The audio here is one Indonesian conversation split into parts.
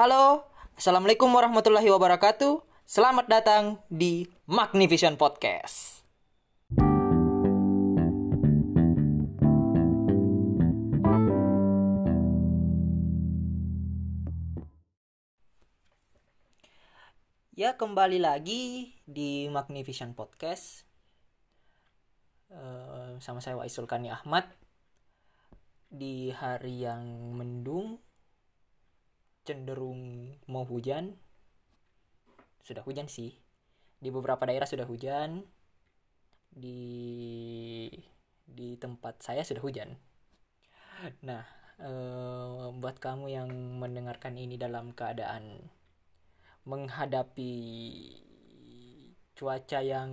Halo, Assalamualaikum warahmatullahi wabarakatuh. Selamat datang di Magnivision Podcast. Ya, kembali lagi di Magnivision Podcast. Eh, sama saya Waisul Kani Ahmad. Di hari yang mendung, cenderung mau hujan. Sudah hujan sih. Di beberapa daerah sudah hujan. Di di tempat saya sudah hujan. Nah, eh, buat kamu yang mendengarkan ini dalam keadaan menghadapi cuaca yang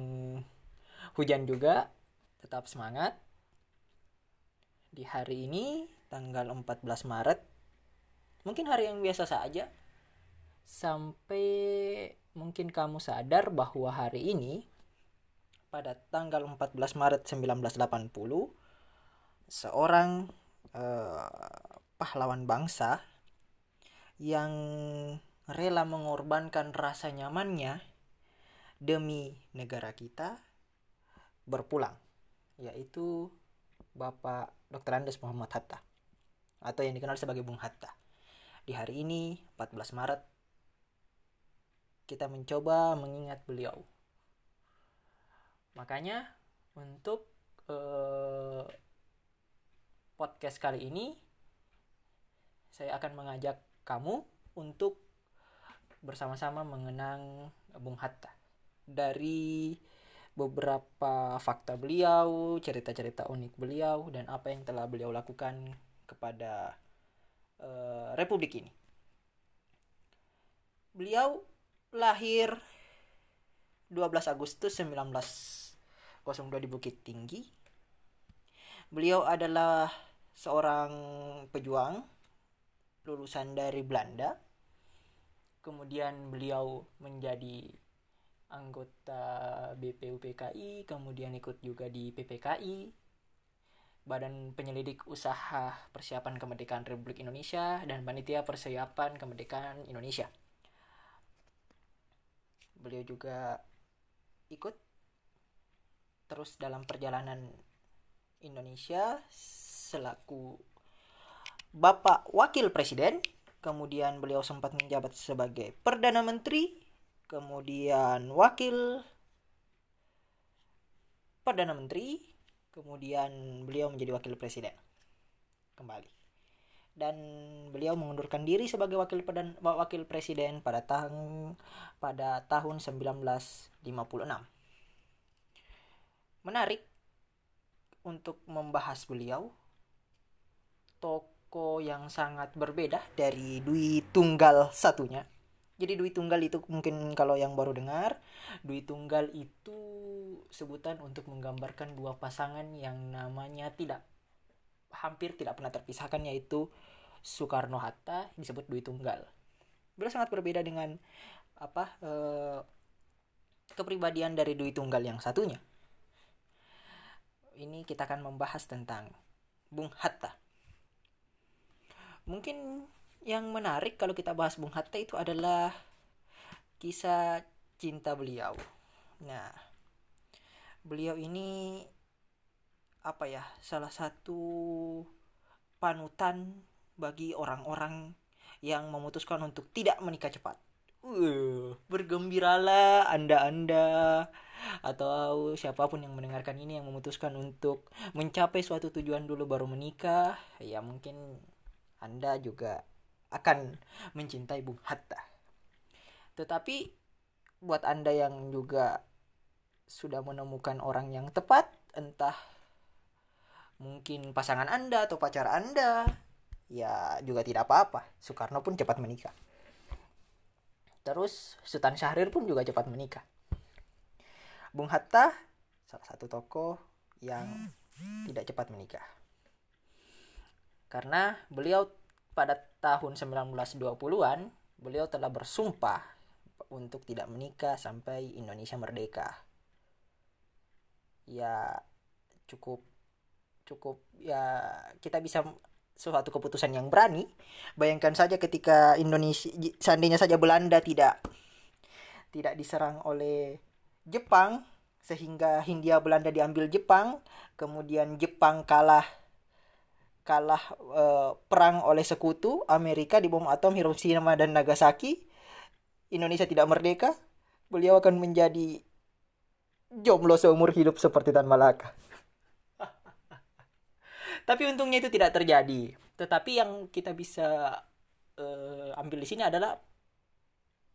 hujan juga, tetap semangat. Di hari ini, tanggal 14 Maret, mungkin hari yang biasa saja, sampai mungkin kamu sadar bahwa hari ini, pada tanggal 14 Maret 1980, seorang eh, pahlawan bangsa yang rela mengorbankan rasa nyamannya demi negara kita berpulang yaitu Bapak Dr. Andes Muhammad Hatta atau yang dikenal sebagai Bung Hatta. Di hari ini 14 Maret kita mencoba mengingat beliau. Makanya untuk eh, podcast kali ini saya akan mengajak kamu untuk bersama-sama mengenang Bung Hatta dari beberapa fakta beliau, cerita-cerita unik beliau, dan apa yang telah beliau lakukan kepada uh, Republik ini. Beliau lahir 12 Agustus 1902 di Bukit Tinggi. Beliau adalah seorang pejuang lulusan dari Belanda. Kemudian beliau menjadi anggota BPUPKI, kemudian ikut juga di PPKI, Badan Penyelidik Usaha Persiapan Kemerdekaan Republik Indonesia, dan Panitia Persiapan Kemerdekaan Indonesia. Beliau juga ikut terus dalam perjalanan Indonesia selaku Bapak Wakil Presiden, kemudian beliau sempat menjabat sebagai Perdana Menteri. Kemudian wakil perdana menteri, kemudian beliau menjadi wakil presiden kembali. Dan beliau mengundurkan diri sebagai wakil perdana, wakil presiden pada tahun pada tahun 1956. Menarik untuk membahas beliau toko yang sangat berbeda dari Dwi Tunggal satunya jadi duit tunggal itu mungkin kalau yang baru dengar, duit tunggal itu sebutan untuk menggambarkan dua pasangan yang namanya tidak hampir tidak pernah terpisahkan yaitu Soekarno Hatta disebut duit tunggal. Beliau sangat berbeda dengan apa eh, kepribadian dari duit tunggal yang satunya. Ini kita akan membahas tentang Bung Hatta. Mungkin yang menarik kalau kita bahas Bung Hatta itu adalah kisah cinta beliau. Nah, beliau ini apa ya? Salah satu panutan bagi orang-orang yang memutuskan untuk tidak menikah cepat. Uh, bergembiralah Anda-anda atau siapa pun yang mendengarkan ini yang memutuskan untuk mencapai suatu tujuan dulu baru menikah, ya mungkin Anda juga akan mencintai Bung Hatta. Tetapi buat Anda yang juga sudah menemukan orang yang tepat, entah mungkin pasangan Anda atau pacar Anda, ya juga tidak apa-apa. Soekarno pun cepat menikah. Terus Sultan Syahrir pun juga cepat menikah. Bung Hatta salah satu tokoh yang tidak cepat menikah. Karena beliau pada tahun 1920-an beliau telah bersumpah untuk tidak menikah sampai Indonesia merdeka. Ya cukup cukup ya kita bisa suatu keputusan yang berani. Bayangkan saja ketika Indonesia seandainya saja Belanda tidak tidak diserang oleh Jepang sehingga Hindia Belanda diambil Jepang, kemudian Jepang kalah kalah uh, perang oleh sekutu Amerika di bom atom Hiroshima dan Nagasaki Indonesia tidak merdeka beliau akan menjadi jomblo seumur hidup seperti Tan Malaka tapi untungnya itu tidak terjadi tetapi yang kita bisa uh, ambil di sini adalah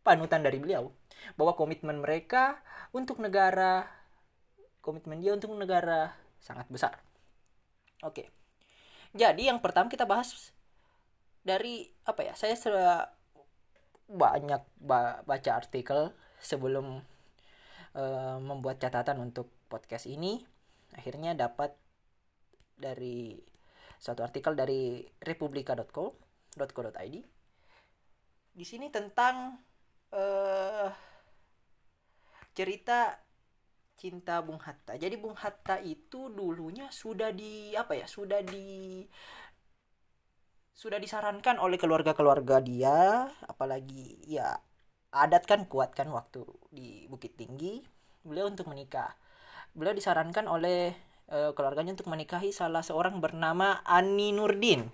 panutan dari beliau bahwa komitmen mereka untuk negara komitmen dia untuk negara sangat besar oke. Jadi yang pertama kita bahas dari apa ya? Saya sudah banyak baca artikel sebelum uh, membuat catatan untuk podcast ini. Akhirnya dapat dari suatu artikel dari republika.co.id. Di sini tentang uh, cerita cinta Bung Hatta. Jadi Bung Hatta itu dulunya sudah di apa ya? Sudah di sudah disarankan oleh keluarga-keluarga dia, apalagi ya adat kan kuat kan waktu di Bukit Tinggi, beliau untuk menikah. Beliau disarankan oleh eh, keluarganya untuk menikahi salah seorang bernama Ani Nurdin.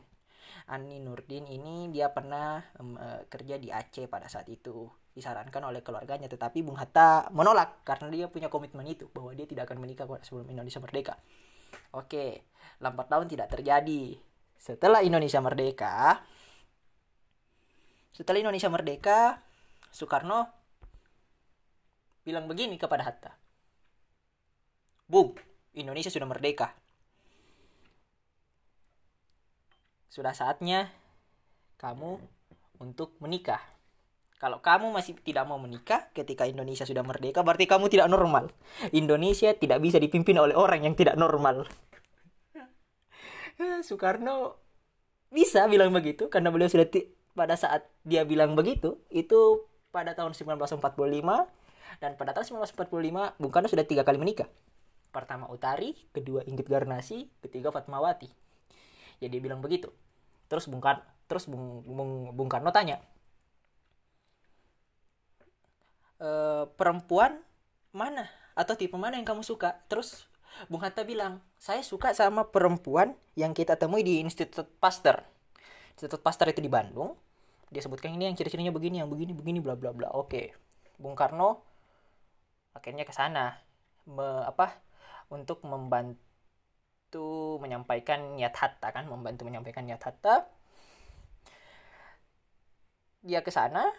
Ani Nurdin ini dia pernah eh, kerja di Aceh pada saat itu disarankan oleh keluarganya tetapi Bung Hatta menolak karena dia punya komitmen itu bahwa dia tidak akan menikah sebelum Indonesia merdeka. Oke, lambat tahun tidak terjadi. Setelah Indonesia merdeka, setelah Indonesia merdeka, Soekarno bilang begini kepada Hatta. Bung, Indonesia sudah merdeka. Sudah saatnya kamu untuk menikah. Kalau kamu masih tidak mau menikah ketika Indonesia sudah merdeka, berarti kamu tidak normal. Indonesia tidak bisa dipimpin oleh orang yang tidak normal. Soekarno bisa bilang begitu karena beliau sudah pada saat dia bilang begitu itu pada tahun 1945 dan pada tahun 1945 Bung Karno sudah tiga kali menikah. Pertama Utari, kedua Inggit Garnasi, ketiga Fatmawati. Ya dia bilang begitu. Terus Bung Karno, terus Bung, Bung, Bung Karno tanya, "E, perempuan mana atau tipe mana yang kamu suka? Terus Bung Hatta bilang, saya suka sama perempuan yang kita temui di Institut Pasteur. Institut Pasteur itu di Bandung. Dia sebutkan ini yang ciri-cirinya begini, yang begini, begini, bla bla bla. Oke, Bung Karno akhirnya ke sana me- apa untuk membantu menyampaikan niat Hatta kan, membantu menyampaikan niat Hatta. Dia ke sana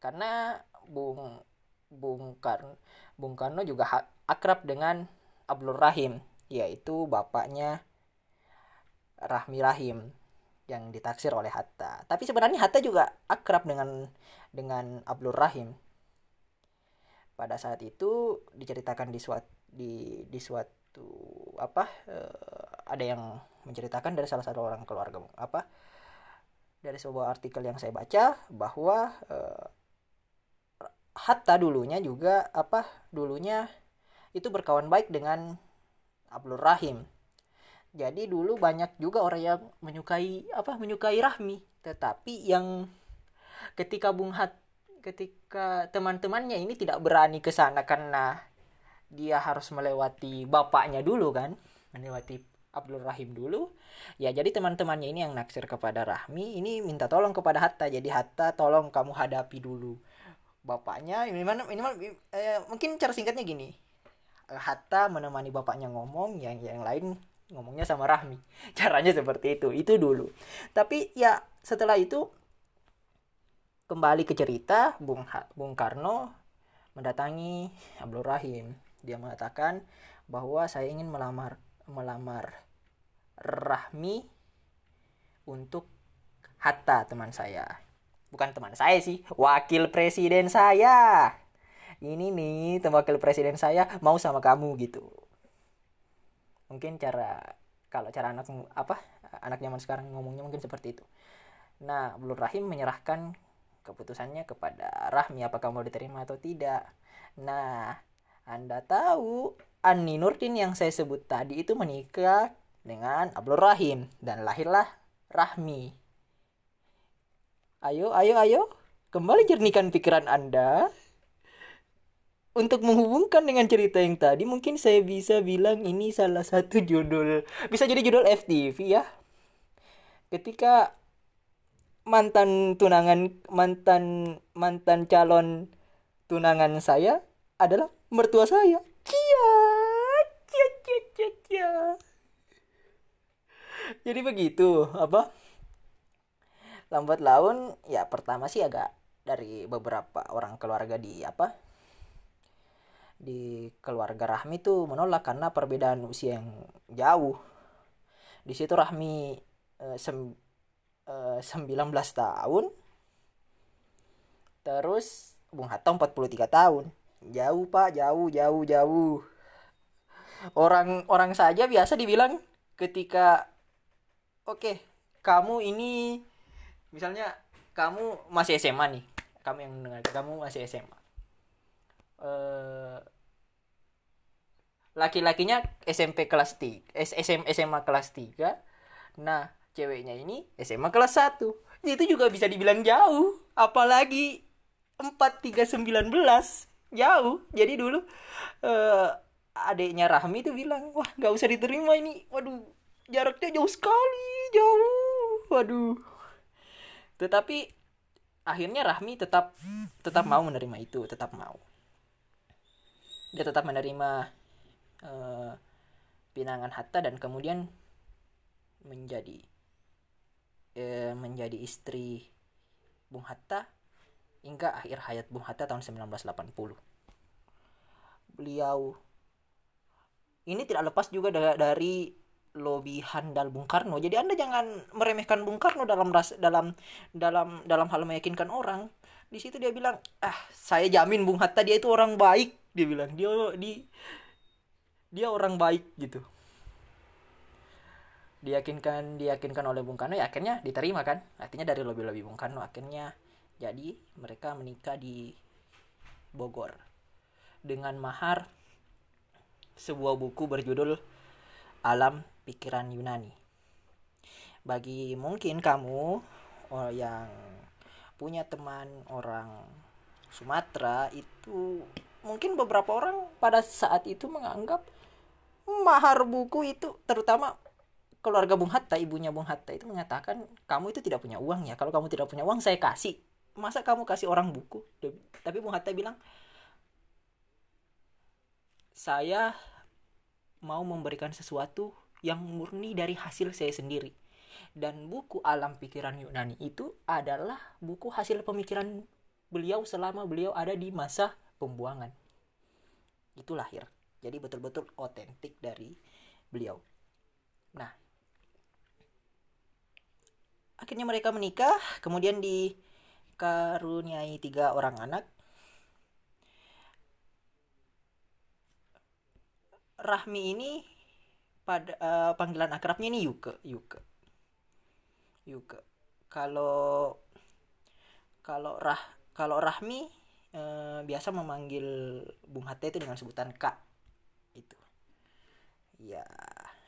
karena Bung Bung Karno Bung Karno juga akrab dengan Abdul Rahim yaitu bapaknya Rahmi Rahim yang ditaksir oleh Hatta. Tapi sebenarnya Hatta juga akrab dengan dengan Abdul Rahim. Pada saat itu diceritakan di suatu di di suatu apa eh, ada yang menceritakan dari salah satu orang keluarga apa dari sebuah artikel yang saya baca bahwa eh, Hatta dulunya juga apa dulunya itu berkawan baik dengan Abdul Rahim. Jadi dulu banyak juga orang yang menyukai apa menyukai Rahmi, tetapi yang ketika Bung Hat ketika teman-temannya ini tidak berani ke sana karena dia harus melewati bapaknya dulu kan, melewati Abdul Rahim dulu. Ya jadi teman-temannya ini yang naksir kepada Rahmi ini minta tolong kepada Hatta. Jadi Hatta tolong kamu hadapi dulu bapaknya ini mana ini mana eh, mungkin cara singkatnya gini Hatta menemani bapaknya ngomong yang yang lain ngomongnya sama Rahmi. Caranya seperti itu. Itu dulu. Tapi ya setelah itu kembali ke cerita Bung ha Bung Karno mendatangi Abdul Rahim. Dia mengatakan bahwa saya ingin melamar melamar Rahmi untuk Hatta teman saya. Bukan teman saya sih wakil presiden saya. Ini nih wakil presiden saya mau sama kamu gitu mungkin cara kalau cara anak apa anak zaman sekarang ngomongnya mungkin seperti itu nah Abdul Rahim menyerahkan keputusannya kepada Rahmi apakah mau diterima atau tidak nah anda tahu Ani Nurdin yang saya sebut tadi itu menikah dengan Abdul Rahim dan lahirlah Rahmi Ayo, ayo, ayo. Kembali jernihkan pikiran Anda. Untuk menghubungkan dengan cerita yang tadi, mungkin saya bisa bilang ini salah satu judul. Bisa jadi judul FTV ya. Ketika mantan tunangan mantan mantan calon tunangan saya adalah mertua saya. Cia, cia, cia, cia, cia. Jadi begitu, apa? lambat laun ya pertama sih agak dari beberapa orang keluarga di apa di keluarga Rahmi tuh menolak karena perbedaan usia yang jauh. Di situ Rahmi eh, sem, eh, 19 tahun terus Bung Hatta 43 tahun. Jauh pak jauh jauh jauh. Orang orang saja biasa dibilang ketika oke okay, kamu ini misalnya kamu masih SMA nih kamu yang mendengar kamu masih SMA eh, laki-lakinya SMP kelas 3 SM, SMA kelas 3 nah ceweknya ini SMA kelas 1 itu juga bisa dibilang jauh. Apalagi 4 3 19 jauh. Jadi dulu eh, adiknya Rahmi tuh bilang wah nggak usah diterima ini. Waduh jaraknya jauh sekali jauh. Waduh. Tetapi akhirnya Rahmi tetap tetap mau menerima itu tetap mau dia tetap menerima eh, pinangan Hatta dan kemudian menjadi eh, menjadi istri Bung Hatta hingga akhir hayat Bung Hatta tahun 1980 beliau ini tidak lepas juga da- dari lobby handal Bung Karno. Jadi Anda jangan meremehkan Bung Karno dalam dalam dalam dalam hal meyakinkan orang. Di situ dia bilang, "Ah, saya jamin Bung Hatta dia itu orang baik." Dia bilang, "Dia di dia orang baik gitu." Diyakinkan diyakinkan oleh Bung Karno, ya akhirnya diterima kan? Artinya dari lobby-lobby Bung Karno akhirnya jadi mereka menikah di Bogor dengan mahar sebuah buku berjudul Alam Pikiran Yunani. Bagi mungkin kamu oh, yang punya teman orang Sumatera itu mungkin beberapa orang pada saat itu menganggap mahar buku itu terutama keluarga Bung Hatta, ibunya Bung Hatta itu mengatakan kamu itu tidak punya uang ya. Kalau kamu tidak punya uang saya kasih. Masa kamu kasih orang buku? Tapi Bung Hatta bilang saya mau memberikan sesuatu yang murni dari hasil saya sendiri. Dan buku Alam Pikiran Yunani itu adalah buku hasil pemikiran beliau selama beliau ada di masa pembuangan. Itu lahir. Jadi betul-betul otentik dari beliau. Nah, akhirnya mereka menikah, kemudian dikaruniai tiga orang anak. Rahmi ini pada uh, panggilan akrabnya ini Yuke, Yuke. Yuke. Kalau kalau Rah kalau Rahmi uh, biasa memanggil Bung Hatta itu dengan sebutan Kak. Itu. Ya,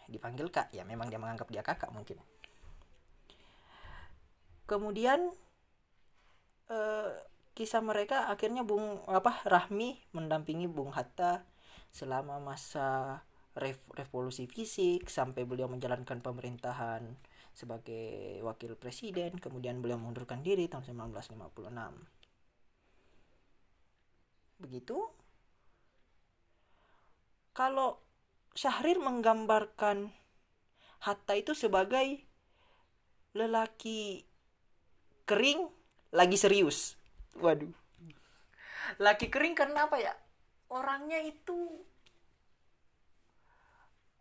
dipanggil Kak. Ya memang dia menganggap dia kakak mungkin. Kemudian uh, kisah mereka akhirnya Bung apa Rahmi mendampingi Bung Hatta selama masa revolusi fisik sampai beliau menjalankan pemerintahan sebagai wakil presiden kemudian beliau mengundurkan diri tahun 1956 begitu. Kalau Syahrir menggambarkan Hatta itu sebagai lelaki kering lagi serius. Waduh. Laki kering karena apa ya? Orangnya itu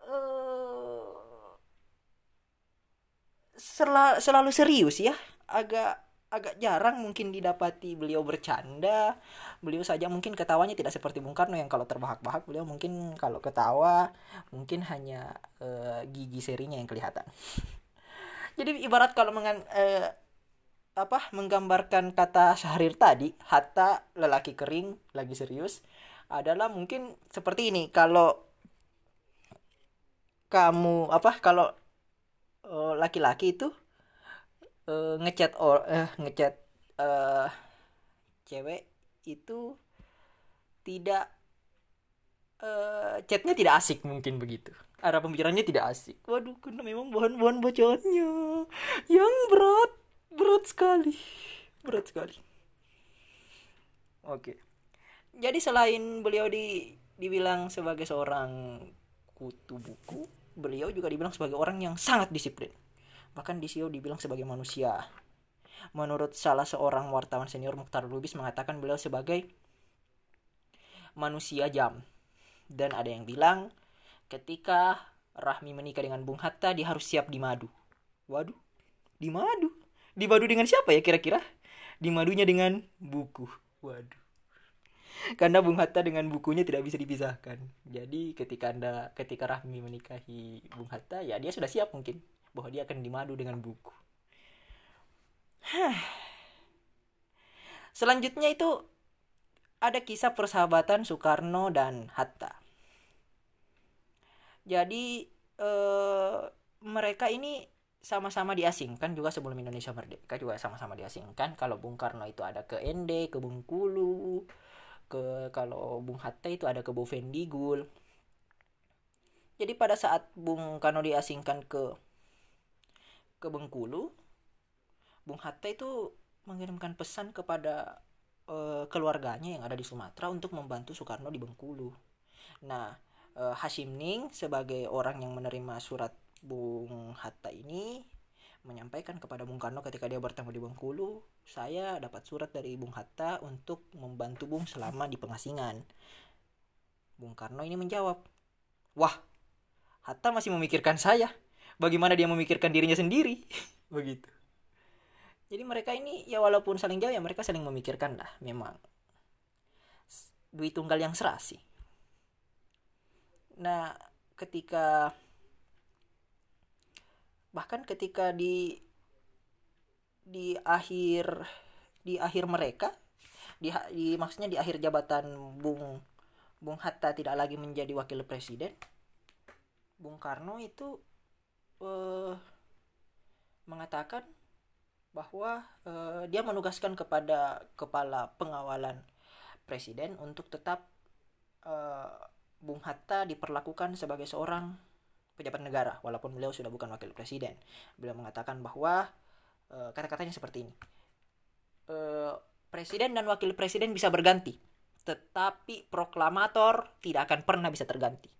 uh, sel selalu serius ya. Agak agak jarang mungkin didapati beliau bercanda. Beliau saja mungkin ketawanya tidak seperti Bung Karno yang kalau terbahak-bahak beliau mungkin kalau ketawa mungkin hanya uh, gigi serinya yang kelihatan. Jadi ibarat kalau mengan uh, apa menggambarkan kata Syahrir tadi hatta lelaki kering lagi serius adalah mungkin seperti ini. Kalau kamu apa kalau uh, laki-laki itu uh, ngechat or uh, ngechat uh, cewek itu tidak uh, chatnya tidak asik mungkin begitu. Arah pembicaranya tidak asik. Waduh karena memang bahan-bahan bacaannya. Yang berat berat sekali. Berat sekali. Oke. Jadi selain beliau di dibilang sebagai seorang kutu buku, beliau juga dibilang sebagai orang yang sangat disiplin. Bahkan di SEO dibilang sebagai manusia. Menurut salah seorang wartawan senior Mukhtar Lubis mengatakan beliau sebagai manusia jam. Dan ada yang bilang ketika Rahmi menikah dengan Bung Hatta dia harus siap di madu. Waduh, di madu. Di madu dengan siapa ya kira-kira? Di madunya dengan buku. Waduh karena Bung Hatta dengan bukunya tidak bisa dipisahkan. Jadi ketika Anda ketika Rahmi menikahi Bung Hatta, ya dia sudah siap mungkin bahwa dia akan dimadu dengan buku. Selanjutnya itu ada kisah persahabatan Soekarno dan Hatta. Jadi eh, mereka ini sama-sama diasingkan juga sebelum Indonesia merdeka juga sama-sama diasingkan. Kalau Bung Karno itu ada ke Ende, ke Bengkulu, ke kalau Bung Hatta itu ada ke Bovendigul Jadi pada saat Bung Karno diasingkan ke ke Bengkulu, Bung Hatta itu mengirimkan pesan kepada uh, keluarganya yang ada di Sumatera untuk membantu Soekarno di Bengkulu. Nah, uh, Hashim Ning sebagai orang yang menerima surat Bung Hatta ini menyampaikan kepada Bung Karno ketika dia bertemu di Bengkulu, saya dapat surat dari Bung Hatta untuk membantu Bung selama di pengasingan. Bung Karno ini menjawab, wah Hatta masih memikirkan saya. Bagaimana dia memikirkan dirinya sendiri? Begitu. Jadi mereka ini ya walaupun saling jauh ya mereka saling memikirkan lah memang. Duit tunggal yang serasi. Nah, ketika bahkan ketika di di akhir di akhir mereka di, di maksudnya di akhir jabatan Bung Bung Hatta tidak lagi menjadi wakil presiden Bung Karno itu uh, mengatakan bahwa uh, dia menugaskan kepada kepala pengawalan presiden untuk tetap uh, Bung Hatta diperlakukan sebagai seorang pejabat negara walaupun beliau sudah bukan wakil presiden. Beliau mengatakan bahwa uh, kata-katanya seperti ini. Uh, presiden dan wakil presiden bisa berganti, tetapi proklamator tidak akan pernah bisa terganti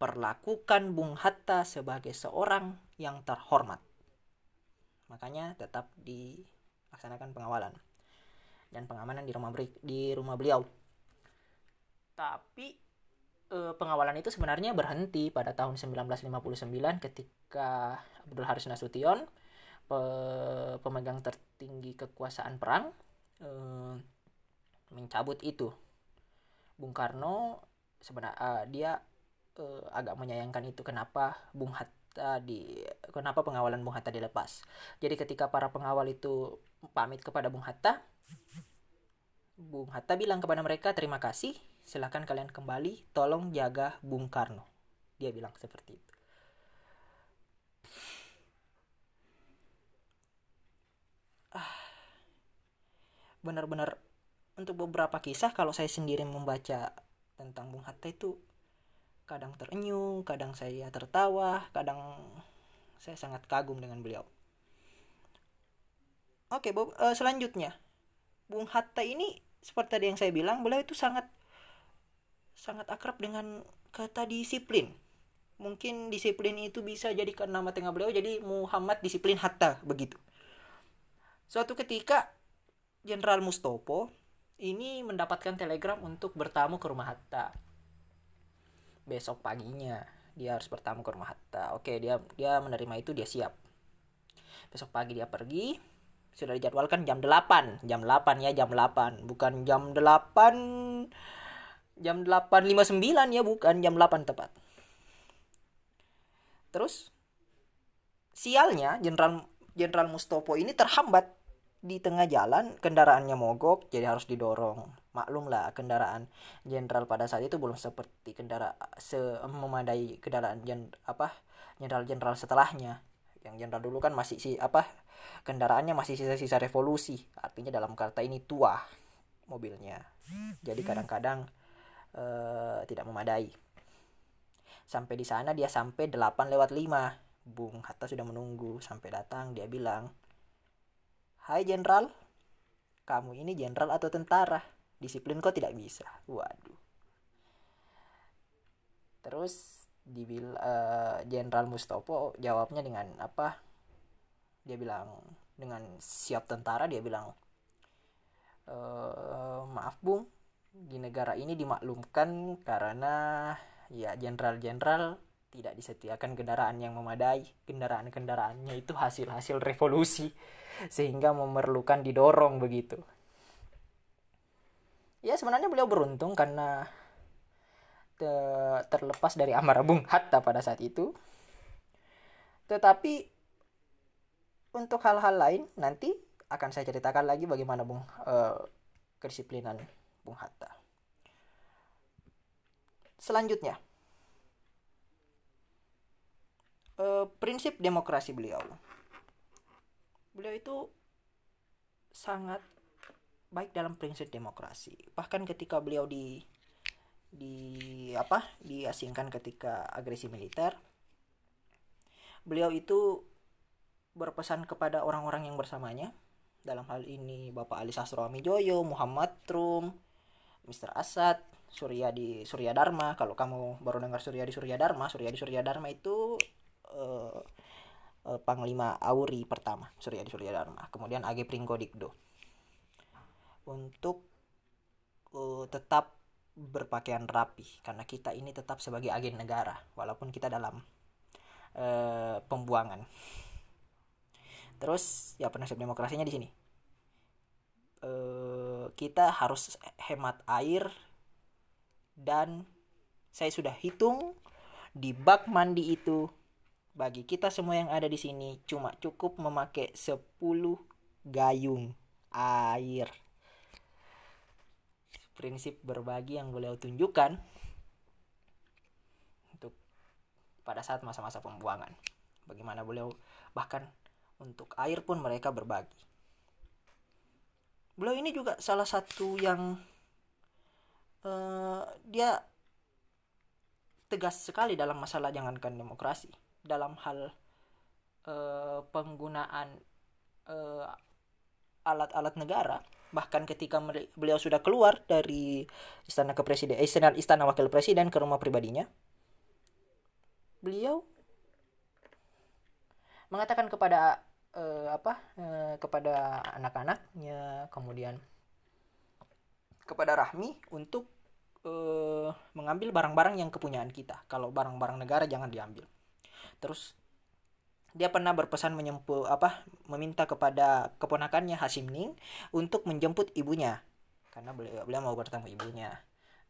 perlakukan Bung Hatta sebagai seorang yang terhormat. Makanya tetap dilaksanakan pengawalan dan pengamanan di rumah di rumah beliau. Tapi eh, pengawalan itu sebenarnya berhenti pada tahun 1959 ketika Abdul Haris Nasution pe pemegang tertinggi kekuasaan perang eh, mencabut itu. Bung Karno sebenarnya uh, dia uh, agak menyayangkan itu kenapa Bung Hatta di kenapa pengawalan Bung Hatta dilepas. Jadi ketika para pengawal itu pamit kepada Bung Hatta, Bung Hatta bilang kepada mereka terima kasih, silahkan kalian kembali, tolong jaga Bung Karno. Dia bilang seperti itu. Ah, benar-benar untuk beberapa kisah kalau saya sendiri membaca tentang Bung Hatta itu kadang terenyuh, kadang saya tertawa, kadang saya sangat kagum dengan beliau. Oke, Bob, uh, selanjutnya Bung Hatta ini seperti tadi yang saya bilang, beliau itu sangat sangat akrab dengan kata disiplin. Mungkin disiplin itu bisa jadi karena nama tengah beliau jadi Muhammad disiplin Hatta begitu. Suatu ketika Jenderal Mustopo ini mendapatkan telegram untuk bertamu ke rumah Hatta besok paginya dia harus bertamu ke rumah Hatta oke dia dia menerima itu dia siap besok pagi dia pergi sudah dijadwalkan jam 8 jam 8 ya jam 8 bukan jam 8 jam 8.59 ya bukan jam 8 tepat. Terus sialnya Jenderal Jenderal Mustopo ini terhambat di tengah jalan kendaraannya mogok jadi harus didorong. Maklum lah kendaraan jenderal pada saat itu belum seperti kendaraan se memadai kendaraan jen apa jenderal jenderal setelahnya. Yang jenderal dulu kan masih si apa kendaraannya masih sisa-sisa revolusi artinya dalam kata ini tua mobilnya jadi kadang-kadang uh, tidak memadai sampai di sana dia sampai 8 lewat 5 Bung Hatta sudah menunggu sampai datang dia bilang Hai jenderal, kamu ini jenderal atau tentara? Disiplin kok tidak bisa. Waduh. Terus dibil uh, jenderal Mustopo jawabnya dengan apa? Dia bilang dengan siap tentara dia bilang e, maaf bung. Di negara ini dimaklumkan karena ya jenderal-jenderal tidak disediakan kendaraan yang memadai. Kendaraan-kendaraannya itu hasil-hasil revolusi sehingga memerlukan didorong begitu. Ya sebenarnya beliau beruntung karena te terlepas dari amarah Bung Hatta pada saat itu tetapi untuk hal-hal lain nanti akan saya ceritakan lagi bagaimana Bung uh, kedisiplinan Bung Hatta. Selanjutnya uh, prinsip demokrasi beliau. Beliau itu sangat baik dalam prinsip demokrasi. Bahkan ketika beliau di di apa diasingkan ketika agresi militer beliau itu berpesan kepada orang-orang yang bersamanya dalam hal ini Bapak Ali Sastro Amijoyo, Muhammad Trum, Mr. Asad, Surya di Surya Dharma. Kalau kamu baru dengar Surya di Surya Dharma, Surya di Surya Dharma itu uh, uh, Panglima Auri pertama, Surya di Surya Dharma. Kemudian Age Pringgo Dikdo. Untuk uh, tetap berpakaian rapi karena kita ini tetap sebagai agen negara walaupun kita dalam uh, pembuangan. Terus ya prinsip demokrasinya di sini. Uh, kita harus hemat air dan saya sudah hitung di bak mandi itu bagi kita semua yang ada di sini cuma cukup memakai 10 gayung air. Prinsip berbagi yang beliau tunjukkan untuk pada saat masa-masa pembuangan. Bagaimana beliau bahkan untuk air pun mereka berbagi. Beliau ini juga salah satu yang uh, dia tegas sekali dalam masalah jangankan demokrasi, dalam hal uh, penggunaan uh, alat-alat negara bahkan ketika beliau sudah keluar dari istana kepresiden istana istana wakil presiden ke rumah pribadinya beliau mengatakan kepada uh, apa uh, kepada anak-anaknya kemudian kepada Rahmi untuk uh, mengambil barang-barang yang kepunyaan kita. Kalau barang-barang negara jangan diambil. Terus dia pernah berpesan menyempuh apa meminta kepada keponakannya Hasim Ning untuk menjemput ibunya. Karena beliau beliau mau bertemu ibunya.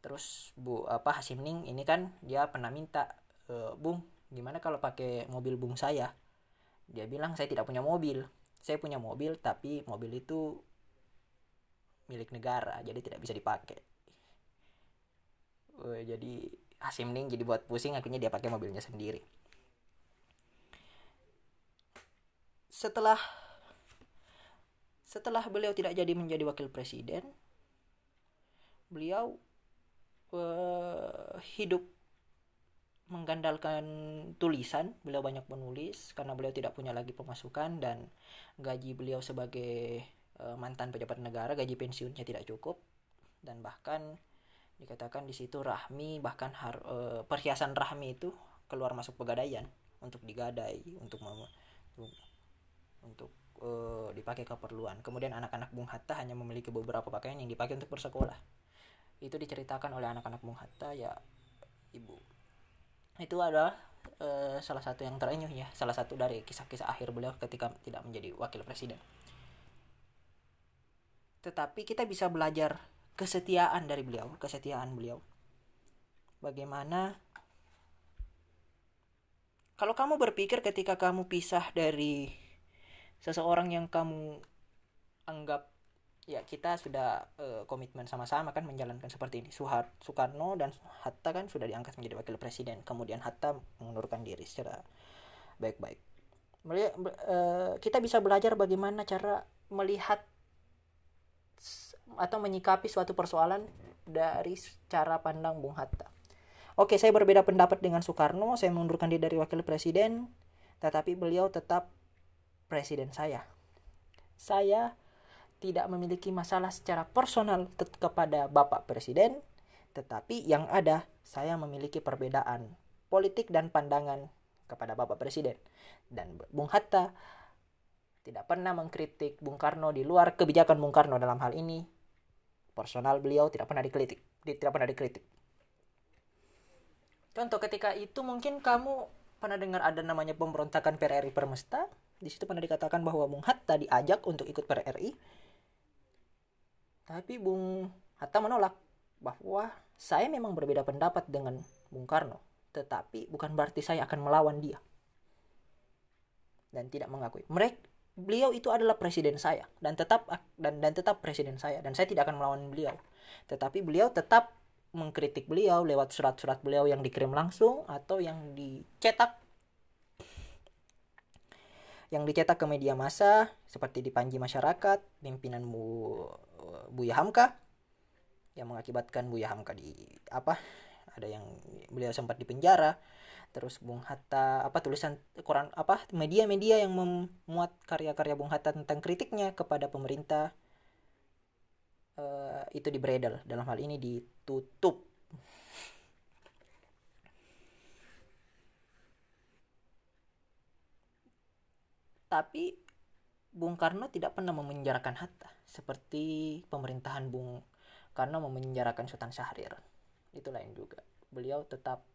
Terus bu apa Hasim Ning ini kan dia pernah minta e, bung gimana kalau pakai mobil bung saya dia bilang saya tidak punya mobil. Saya punya mobil tapi mobil itu milik negara jadi tidak bisa dipakai. Jadi Hasim Ning jadi buat pusing akhirnya dia pakai mobilnya sendiri. Setelah setelah beliau tidak jadi menjadi wakil presiden beliau uh, hidup menggandalkan tulisan beliau banyak menulis karena beliau tidak punya lagi pemasukan dan gaji beliau sebagai uh, mantan pejabat negara gaji pensiunnya tidak cukup. Dan bahkan dikatakan di situ rahmi bahkan har, uh, perhiasan rahmi itu keluar masuk pegadaian untuk digadai untuk untuk, untuk uh, dipakai keperluan. Kemudian anak-anak Bung Hatta hanya memiliki beberapa pakaian yang dipakai untuk bersekolah. Itu diceritakan oleh anak-anak Bung Hatta ya ibu itu adalah uh, salah satu yang terenyuh ya. Salah satu dari kisah-kisah akhir beliau ketika tidak menjadi wakil presiden. Tetapi kita bisa belajar kesetiaan dari beliau kesetiaan beliau. Bagaimana kalau kamu berpikir ketika kamu pisah dari seseorang yang kamu anggap ya kita sudah uh, komitmen sama-sama kan menjalankan seperti ini. Suhar Soekarno dan Hatta kan sudah diangkat menjadi wakil presiden. Kemudian Hatta mengundurkan diri secara baik-baik. Melihat uh, kita bisa belajar bagaimana cara melihat atau menyikapi suatu persoalan dari cara pandang Bung Hatta. Oke saya berbeda pendapat dengan Soekarno. Saya mengundurkan diri dari wakil presiden tetapi beliau tetap presiden saya. Saya tidak memiliki masalah secara personal kepada Bapak Presiden, tetapi yang ada saya memiliki perbedaan politik dan pandangan kepada Bapak Presiden. Dan Bung Hatta tidak pernah mengkritik Bung Karno di luar kebijakan Bung Karno dalam hal ini. Personal beliau tidak pernah dikritik, tidak pernah dikritik. Contoh ketika itu mungkin kamu pernah dengar ada namanya pemberontakan PRRI Permesta. Di situ pernah dikatakan bahwa Bung Hatta diajak untuk ikut PRRI tapi Bung Hatta menolak bahwa saya memang berbeda pendapat dengan Bung Karno, tetapi bukan berarti saya akan melawan dia. Dan tidak mengakui. Mereka beliau itu adalah presiden saya dan tetap dan dan tetap presiden saya dan saya tidak akan melawan beliau. Tetapi beliau tetap mengkritik beliau lewat surat-surat beliau yang dikirim langsung atau yang dicetak yang dicetak ke media massa seperti di Panji Masyarakat, pimpinan Bu Buya Hamka yang mengakibatkan Buya Hamka di apa ada yang beliau sempat dipenjara. Terus Bung Hatta apa tulisan koran apa media-media yang memuat karya-karya Bung Hatta tentang kritiknya kepada pemerintah uh, itu dibredel dalam hal ini ditutup tapi Bung Karno tidak pernah memenjarakan Hatta seperti pemerintahan Bung Karno memenjarakan Sultan Syahrir. Itu lain juga. Beliau tetap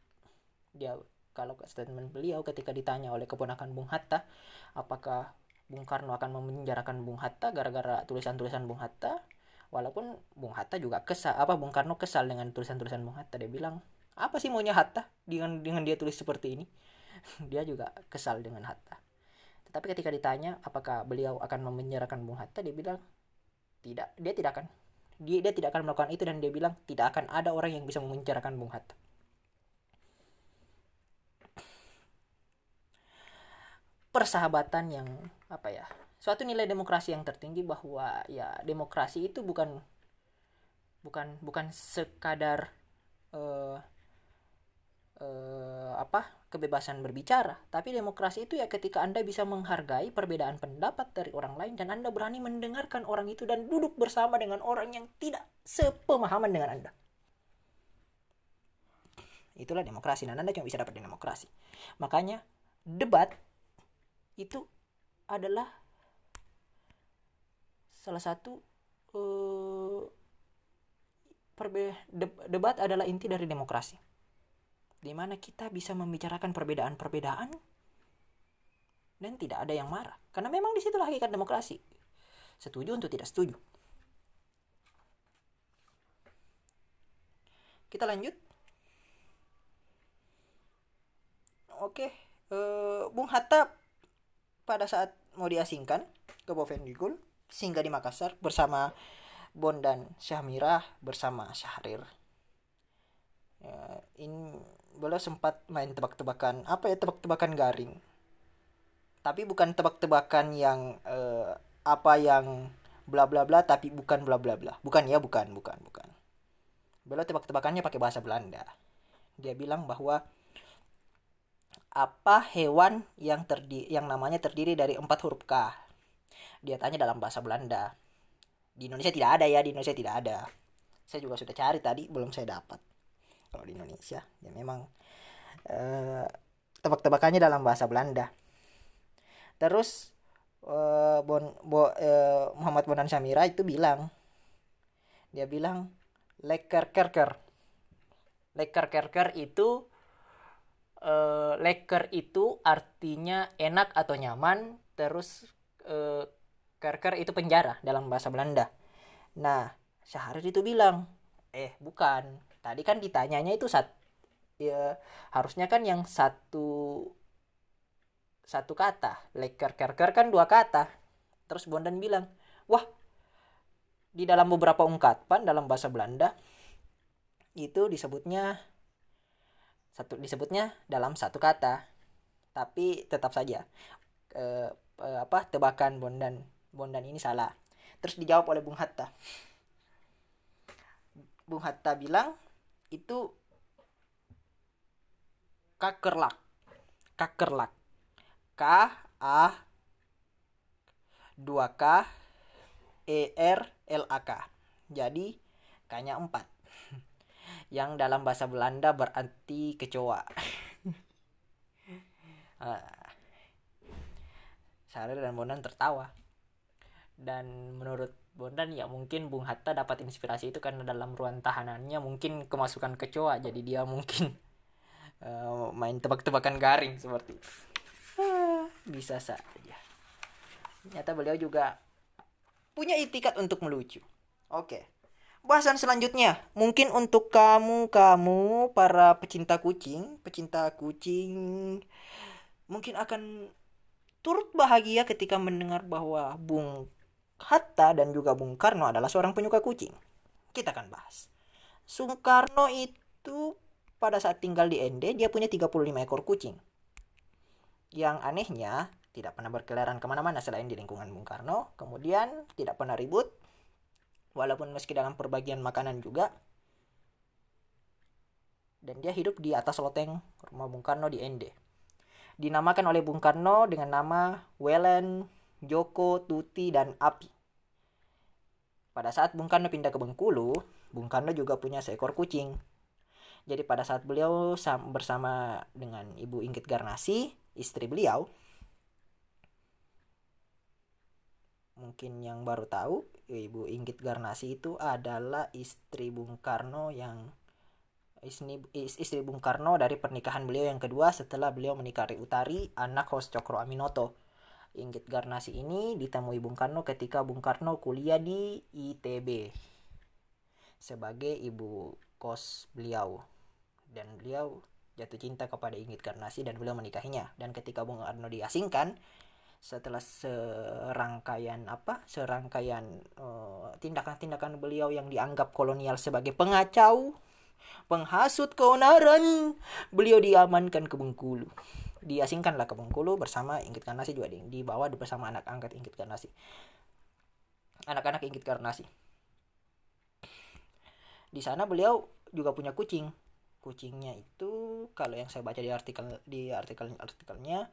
dia kalau statement beliau ketika ditanya oleh keponakan Bung Hatta apakah Bung Karno akan memenjarakan Bung Hatta gara-gara tulisan-tulisan Bung Hatta? Walaupun Bung Hatta juga kesal apa Bung Karno kesal dengan tulisan-tulisan Bung Hatta. Dia bilang apa sih maunya Hatta dengan dengan dia tulis seperti ini? Dia juga kesal dengan Hatta tetapi ketika ditanya apakah beliau akan memenjarakan Bung Hatta dia bilang tidak. Dia tidak akan. Dia, dia tidak akan melakukan itu dan dia bilang tidak akan ada orang yang bisa memenjarakan Bung Hatta. Persahabatan yang apa ya suatu nilai demokrasi yang tertinggi bahwa ya demokrasi itu bukan bukan bukan sekadar uh, uh, apa kebebasan berbicara. Tapi demokrasi itu ya ketika anda bisa menghargai perbedaan pendapat dari orang lain dan anda berani mendengarkan orang itu dan duduk bersama dengan orang yang tidak sepemahaman dengan anda. Itulah demokrasi dan anda cuma bisa dapat demokrasi. Makanya debat itu adalah salah satu uh, perbe debat adalah inti dari demokrasi di mana kita bisa membicarakan perbedaan-perbedaan dan tidak ada yang marah. Karena memang di situlah hakikat demokrasi. Setuju untuk tidak setuju. Kita lanjut. Oke uh, Bung Hatta pada saat mau diasingkan ke Bovendigul singgah di Makassar bersama Bon dan Syahmirah bersama Syahrir. Ya, ini boleh sempat main tebak-tebakan apa ya tebak-tebakan garing. Tapi bukan tebak-tebakan yang uh, apa yang bla bla bla tapi bukan bla bla bla. Bukan ya, bukan, bukan, bukan. Beliau tebak-tebakannya pakai bahasa Belanda. Dia bilang bahwa apa hewan yang terdi yang namanya terdiri dari empat huruf K? Dia tanya dalam bahasa Belanda. Di Indonesia tidak ada ya, di Indonesia tidak ada. Saya juga sudah cari tadi, belum saya dapat. Kalau di Indonesia, ya memang uh, tebak-tebakannya dalam bahasa Belanda. Terus uh, bon, bo, uh, Muhammad Bonan Samira itu bilang, dia bilang leker kerker. Leker kerker itu leker itu artinya enak atau nyaman terus kerker itu penjara dalam bahasa Belanda nah Syahrir itu bilang eh bukan tadi kan ditanyanya itu sat ya harusnya kan yang satu satu kata. Leker kerker kan dua kata. Terus Bondan bilang wah di dalam beberapa ungkapan dalam bahasa Belanda itu disebutnya satu disebutnya dalam satu kata. Tapi tetap saja e, e, apa tebakan Bondan Bondan ini salah. Terus dijawab oleh Bung Hatta. Bung Hatta bilang itu kakerlak kakerlak K A 2 K E R L A K. Jadi kayaknya 4 yang dalam bahasa Belanda berarti kecoa. uh, dan Bondan tertawa. Dan menurut Bondan ya mungkin Bung Hatta dapat inspirasi itu karena dalam ruang tahanannya mungkin kemasukan kecoa jadi dia mungkin uh, main tebak-tebakan garing seperti itu. Uh, bisa saja. Ternyata beliau juga punya itikat untuk melucu. Oke. Bahasan selanjutnya mungkin untuk kamu kamu para pecinta kucing pecinta kucing mungkin akan turut bahagia ketika mendengar bahwa Bung Hatta dan juga Bung Karno adalah seorang penyuka kucing. Kita akan bahas. Soekarno itu pada saat tinggal di ND dia punya 35 ekor kucing. Yang anehnya tidak pernah berkeliaran ke mana-mana selain di lingkungan Bung Karno. Kemudian tidak pernah ribut. Walaupun meski dalam perbagian makanan juga. Dan dia hidup di atas loteng rumah Bung Karno di ND dinamakan oleh Bung Karno dengan nama Welen, Joko, Tuti, dan Api. Pada saat Bung Karno pindah ke Bengkulu, Bung Karno juga punya seekor kucing. Jadi pada saat beliau bersama dengan Ibu Inggit Garnasi, istri beliau, mungkin yang baru tahu, Ibu Inggit Garnasi itu adalah istri Bung Karno yang istri, Bung Karno dari pernikahan beliau yang kedua setelah beliau menikahi Utari, anak host Cokro Aminoto. Inggit Garnasi ini ditemui Bung Karno ketika Bung Karno kuliah di ITB sebagai ibu kos beliau. Dan beliau jatuh cinta kepada Inggit Garnasi dan beliau menikahinya. Dan ketika Bung Karno diasingkan setelah serangkaian apa? Serangkaian tindakan eh, tindakan-tindakan beliau yang dianggap kolonial sebagai pengacau penghasut keonaran, beliau diamankan ke Bengkulu. Diasingkanlah ke Bengkulu bersama Inggit Karnasi juga di, dibawa bersama anak angkat Inggit Karnasi. Anak-anak Inggit Karnasi. Di sana beliau juga punya kucing. Kucingnya itu kalau yang saya baca di artikel di artikel artikelnya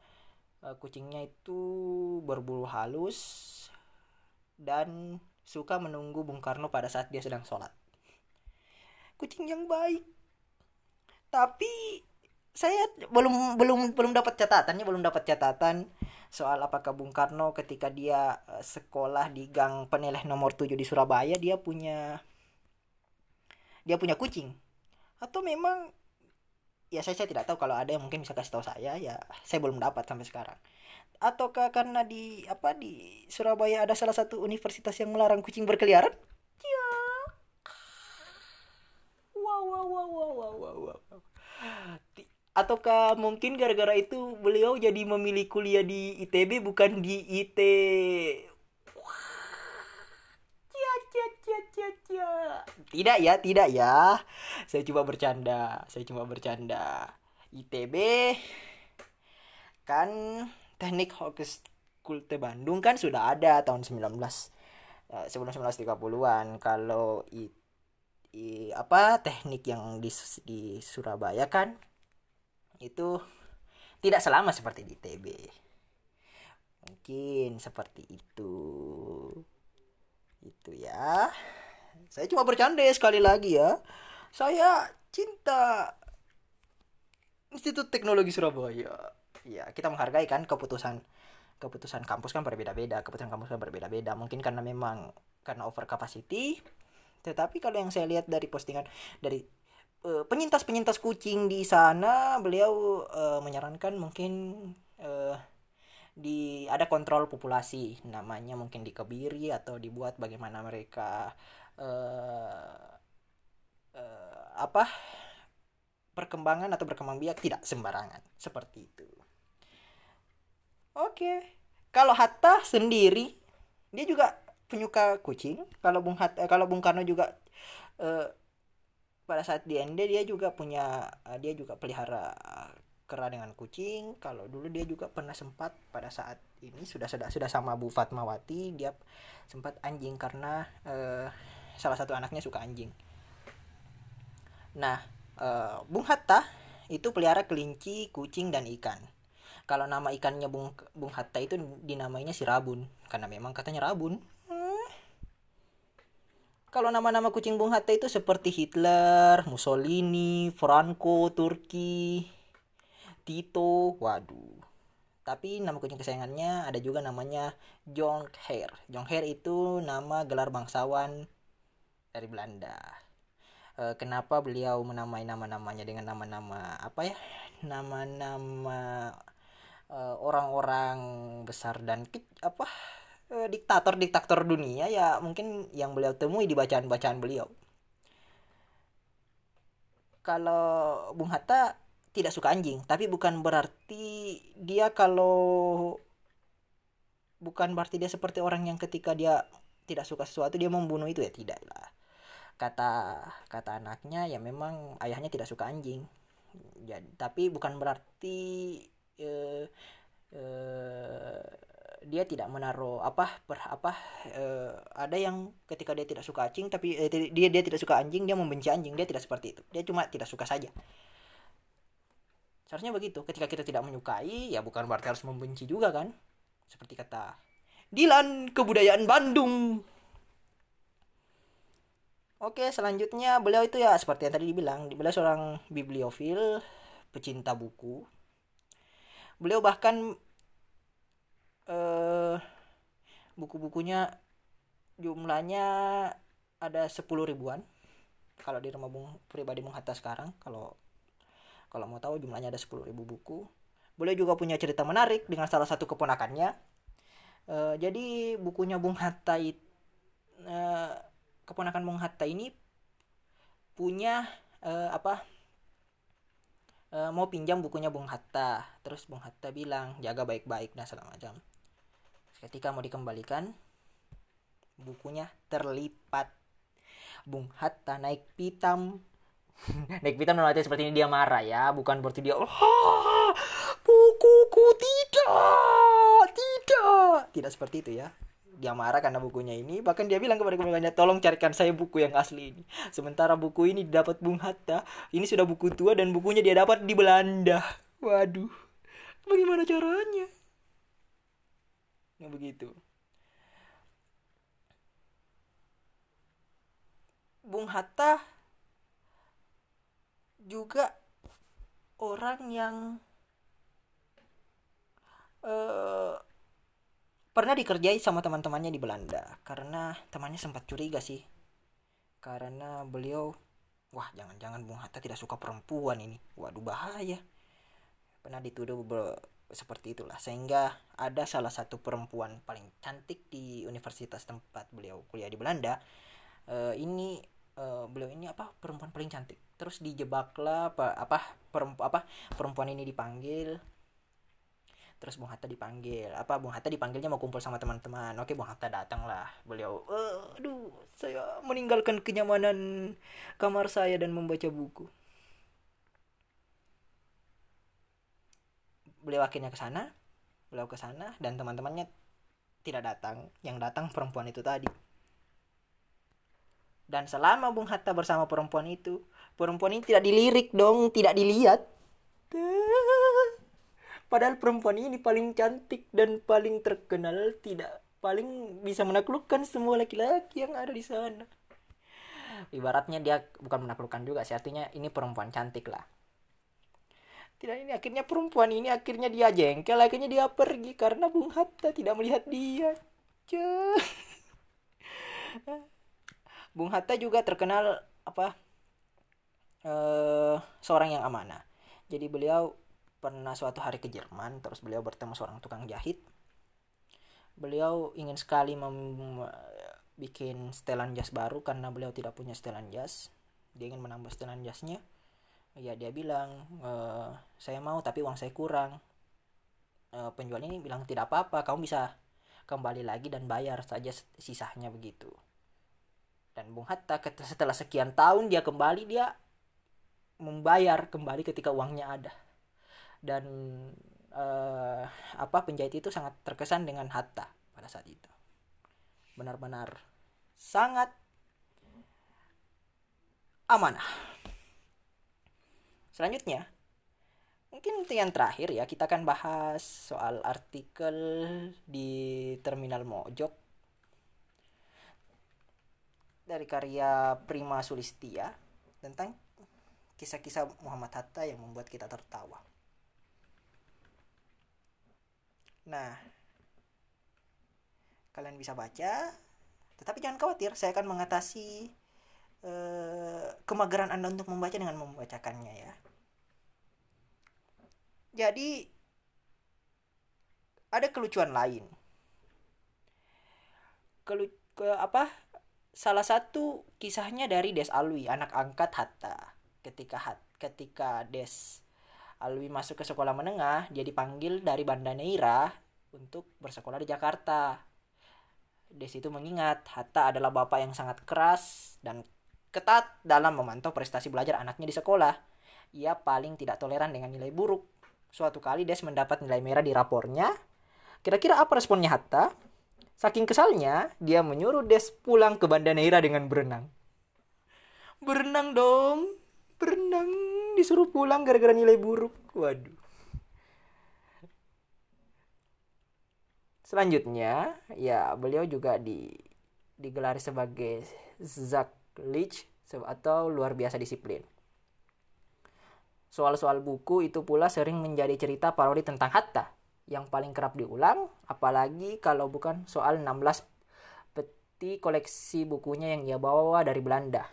eh, kucingnya itu berbulu halus dan suka menunggu Bung Karno pada saat dia sedang sholat kucing yang baik tapi saya belum belum belum dapat catatannya belum dapat catatan soal apakah Bung Karno ketika dia eh, sekolah di Gang Peneleh nomor 7 di Surabaya dia punya dia punya kucing. Atau memang ya saya, saya tidak tahu. Kalau ada yang mungkin bisa kasih tahu saya ya saya belum dapat sampai sekarang. Ataukah karena di apa di Surabaya ada salah satu universitas yang melarang kucing berkeliaran? Wow wow wow wow wow wow ataukah mungkin gara-gara itu beliau jadi memilih kuliah di ITB bukan di IT tidak ya tidak ya. Saya cuma bercanda saya cuma bercanda. ITB kan teknik hokus kulte Bandung kan sudah ada tahun 19 eh, sebelum 1930-an kalau itu i, apa teknik yang di, di Surabaya kan itu tidak selama seperti di TB mungkin seperti itu. Itu ya. Saya cuma bercanda sekali lagi ya. Saya cinta Institut Teknologi Surabaya. Ya kita menghargai kan keputusan keputusan kampus kan berbeda-beda keputusan kampus kan berbeda-beda. Mungkin karena memang karena over capacity. Tetapi kalau yang saya lihat dari postingan dari penyintas-penyintas kucing di sana, beliau uh, menyarankan mungkin uh, di ada kontrol populasi, namanya mungkin dikebiri atau dibuat bagaimana mereka uh, uh, apa perkembangan atau berkembang biak tidak sembarangan. Seperti itu. Oke, kalau Hatta sendiri dia juga penyuka kucing. Kalau Bung Hat eh, kalau Bung Karno juga eh, pada saat di ND dia juga punya uh, dia juga pelihara kera dengan kucing. Kalau dulu dia juga pernah sempat pada saat ini sudah sudah sudah sama Bu Fatmawati dia sempat anjing karena uh, salah satu anaknya suka anjing. Nah uh, Bung Hatta itu pelihara kelinci kucing dan ikan. Kalau nama ikannya Bung Bung Hatta itu dinamainya si Rabun. Karena memang katanya Rabun kalau nama-nama kucing Bung Hatta itu seperti Hitler, Mussolini, Franco, Turki, Tito, waduh. Tapi nama kucing kesayangannya ada juga namanya Jonker. Jonker itu nama gelar bangsawan dari Belanda. E, kenapa beliau menamai nama-namanya dengan nama-nama apa ya? Nama-nama e, orang-orang besar dan apa Eh, diktator diktator dunia ya mungkin yang beliau temui di bacaan bacaan beliau. Kalau Bung Hatta tidak suka anjing tapi bukan berarti dia kalau bukan berarti dia seperti orang yang ketika dia tidak suka sesuatu dia membunuh itu ya tidak lah. Kata kata anaknya ya memang ayahnya tidak suka anjing. Jadi tapi bukan berarti eh, eh, dia tidak menaruh apa per apa eh, ada yang ketika dia tidak suka anjing tapi eh, dia dia tidak suka anjing dia membenci anjing dia tidak seperti itu. Dia cuma tidak suka saja. Seharusnya begitu. Ketika kita tidak menyukai ya bukan berarti harus membenci juga kan? Seperti kata Dilan kebudayaan Bandung. Oke, selanjutnya beliau itu ya seperti yang tadi dibilang, beliau seorang bibliofil, pecinta buku. Beliau bahkan eh buku-bukunya jumlahnya ada 10 ribuan. Kalau di rumah Bung pribadi Bung Hatta sekarang, kalau kalau mau tahu jumlahnya ada 10 ribu buku. Beliau juga punya cerita menarik dengan salah satu keponakannya. Eh, jadi bukunya Bung Hatta itu keponakan Bung Hatta ini punya eh, apa eh, mau pinjam bukunya Bung Hatta terus Bung Hatta bilang jaga baik-baik dan segala macam ketika mau dikembalikan bukunya terlipat. Bung Hatta naik pitam. Naik pitam dalam seperti ini dia marah ya bukan berarti dia "Ah, bukuku tidak tidak. Tidak seperti itu ya. Dia marah karena bukunya ini. Bahkan dia bilang kepada keponakannya tolong carikan saya buku yang asli ini. Sementara buku ini didapat Bung Hatta. Ini sudah buku tua dan bukunya dia dapat di Belanda. Waduh. Bagaimana caranya nah begitu. Bung Hatta juga orang yang eh pernah dikerjai sama teman-temannya di Belanda. Karena temannya sempat curiga sih. Karena beliau wah jangan-jangan Bung Hatta tidak suka perempuan ini. Waduh bahaya. Pernah dituduh seperti itulah. Sehingga ada salah satu perempuan paling cantik di universitas tempat beliau kuliah di Belanda Eh, ini eh, beliau ini apa perempuan paling cantik. Terus dijebaklah apa apa perempuan apa perempuan ini dipanggil. Terus Bung Hatta dipanggil. Apa Bung Hatta dipanggilnya mau kumpul sama teman-teman. Oke Bung Hatta datang lah beliau "Eh, aduh saya meninggalkan kenyamanan kamar saya dan membaca buku beliau akhirnya ke sana beliau ke sana dan teman-temannya tidak datang yang datang perempuan itu tadi dan selama Bung Hatta bersama perempuan itu perempuan ini tidak dilirik dong tidak dilihat Padahal perempuan ini paling cantik dan paling terkenal tidak paling bisa menaklukkan semua laki-laki yang ada di sana. Ibaratnya dia bukan menaklukkan juga sih artinya ini perempuan cantik lah. Tidak ini akhirnya perempuan ini akhirnya dia jengkel akhirnya dia pergi karena Bung Hatta tidak melihat dia. Cah. Bung Hatta juga terkenal apa eh seorang yang amanah. Jadi beliau pernah suatu hari ke Jerman terus beliau bertemu seorang tukang jahit beliau ingin sekali mem- bikin setelan jas baru karena beliau tidak punya setelan jas dia ingin menambah setelan jasnya ya dia bilang "Eh, saya mau tapi uang saya kurang. Eh, penjual ini bilang tidak apa-apa kamu bisa kembali lagi dan bayar saja sisanya begitu. Dan Bung Hatta setelah sekian tahun dia kembali dia membayar kembali ketika uangnya ada. Dan eh, apa penjahit itu sangat terkesan dengan Hatta pada saat itu. Benar-benar sangat amanah selanjutnya mungkin itu yang terakhir ya kita akan bahas soal artikel di terminal Mojok dari karya Prima Sulistia tentang kisah-kisah Muhammad Hatta yang membuat kita tertawa Nah, kalian bisa baca, tetapi jangan khawatir, saya akan mengatasi eh, kemageran Anda untuk membaca dengan membacakannya ya. Jadi ada kelucuan lain. Kelu ke apa? Salah satu kisahnya dari Des Alwi, anak angkat Hatta. Ketika Hat, ketika Des Alwi masuk ke sekolah menengah, dia dipanggil dari Banda Neira untuk bersekolah di Jakarta. Des itu mengingat Hatta adalah bapak yang sangat keras dan ketat dalam memantau prestasi belajar anaknya di sekolah. Ia paling tidak toleran dengan nilai buruk. Suatu kali Des mendapat nilai merah di rapornya Kira-kira apa responnya Hatta? Saking kesalnya, dia menyuruh Des pulang ke Banda Neira dengan berenang. Berenang dong, berenang. Disuruh pulang gara-gara nilai buruk. Waduh. Selanjutnya, ya beliau juga di digelari sebagai Zack Leach atau luar biasa disiplin. Soal-soal buku itu pula sering menjadi cerita parodi tentang Hatta yang paling kerap diulang, apalagi kalau bukan soal 16 peti koleksi bukunya yang ia bawa dari Belanda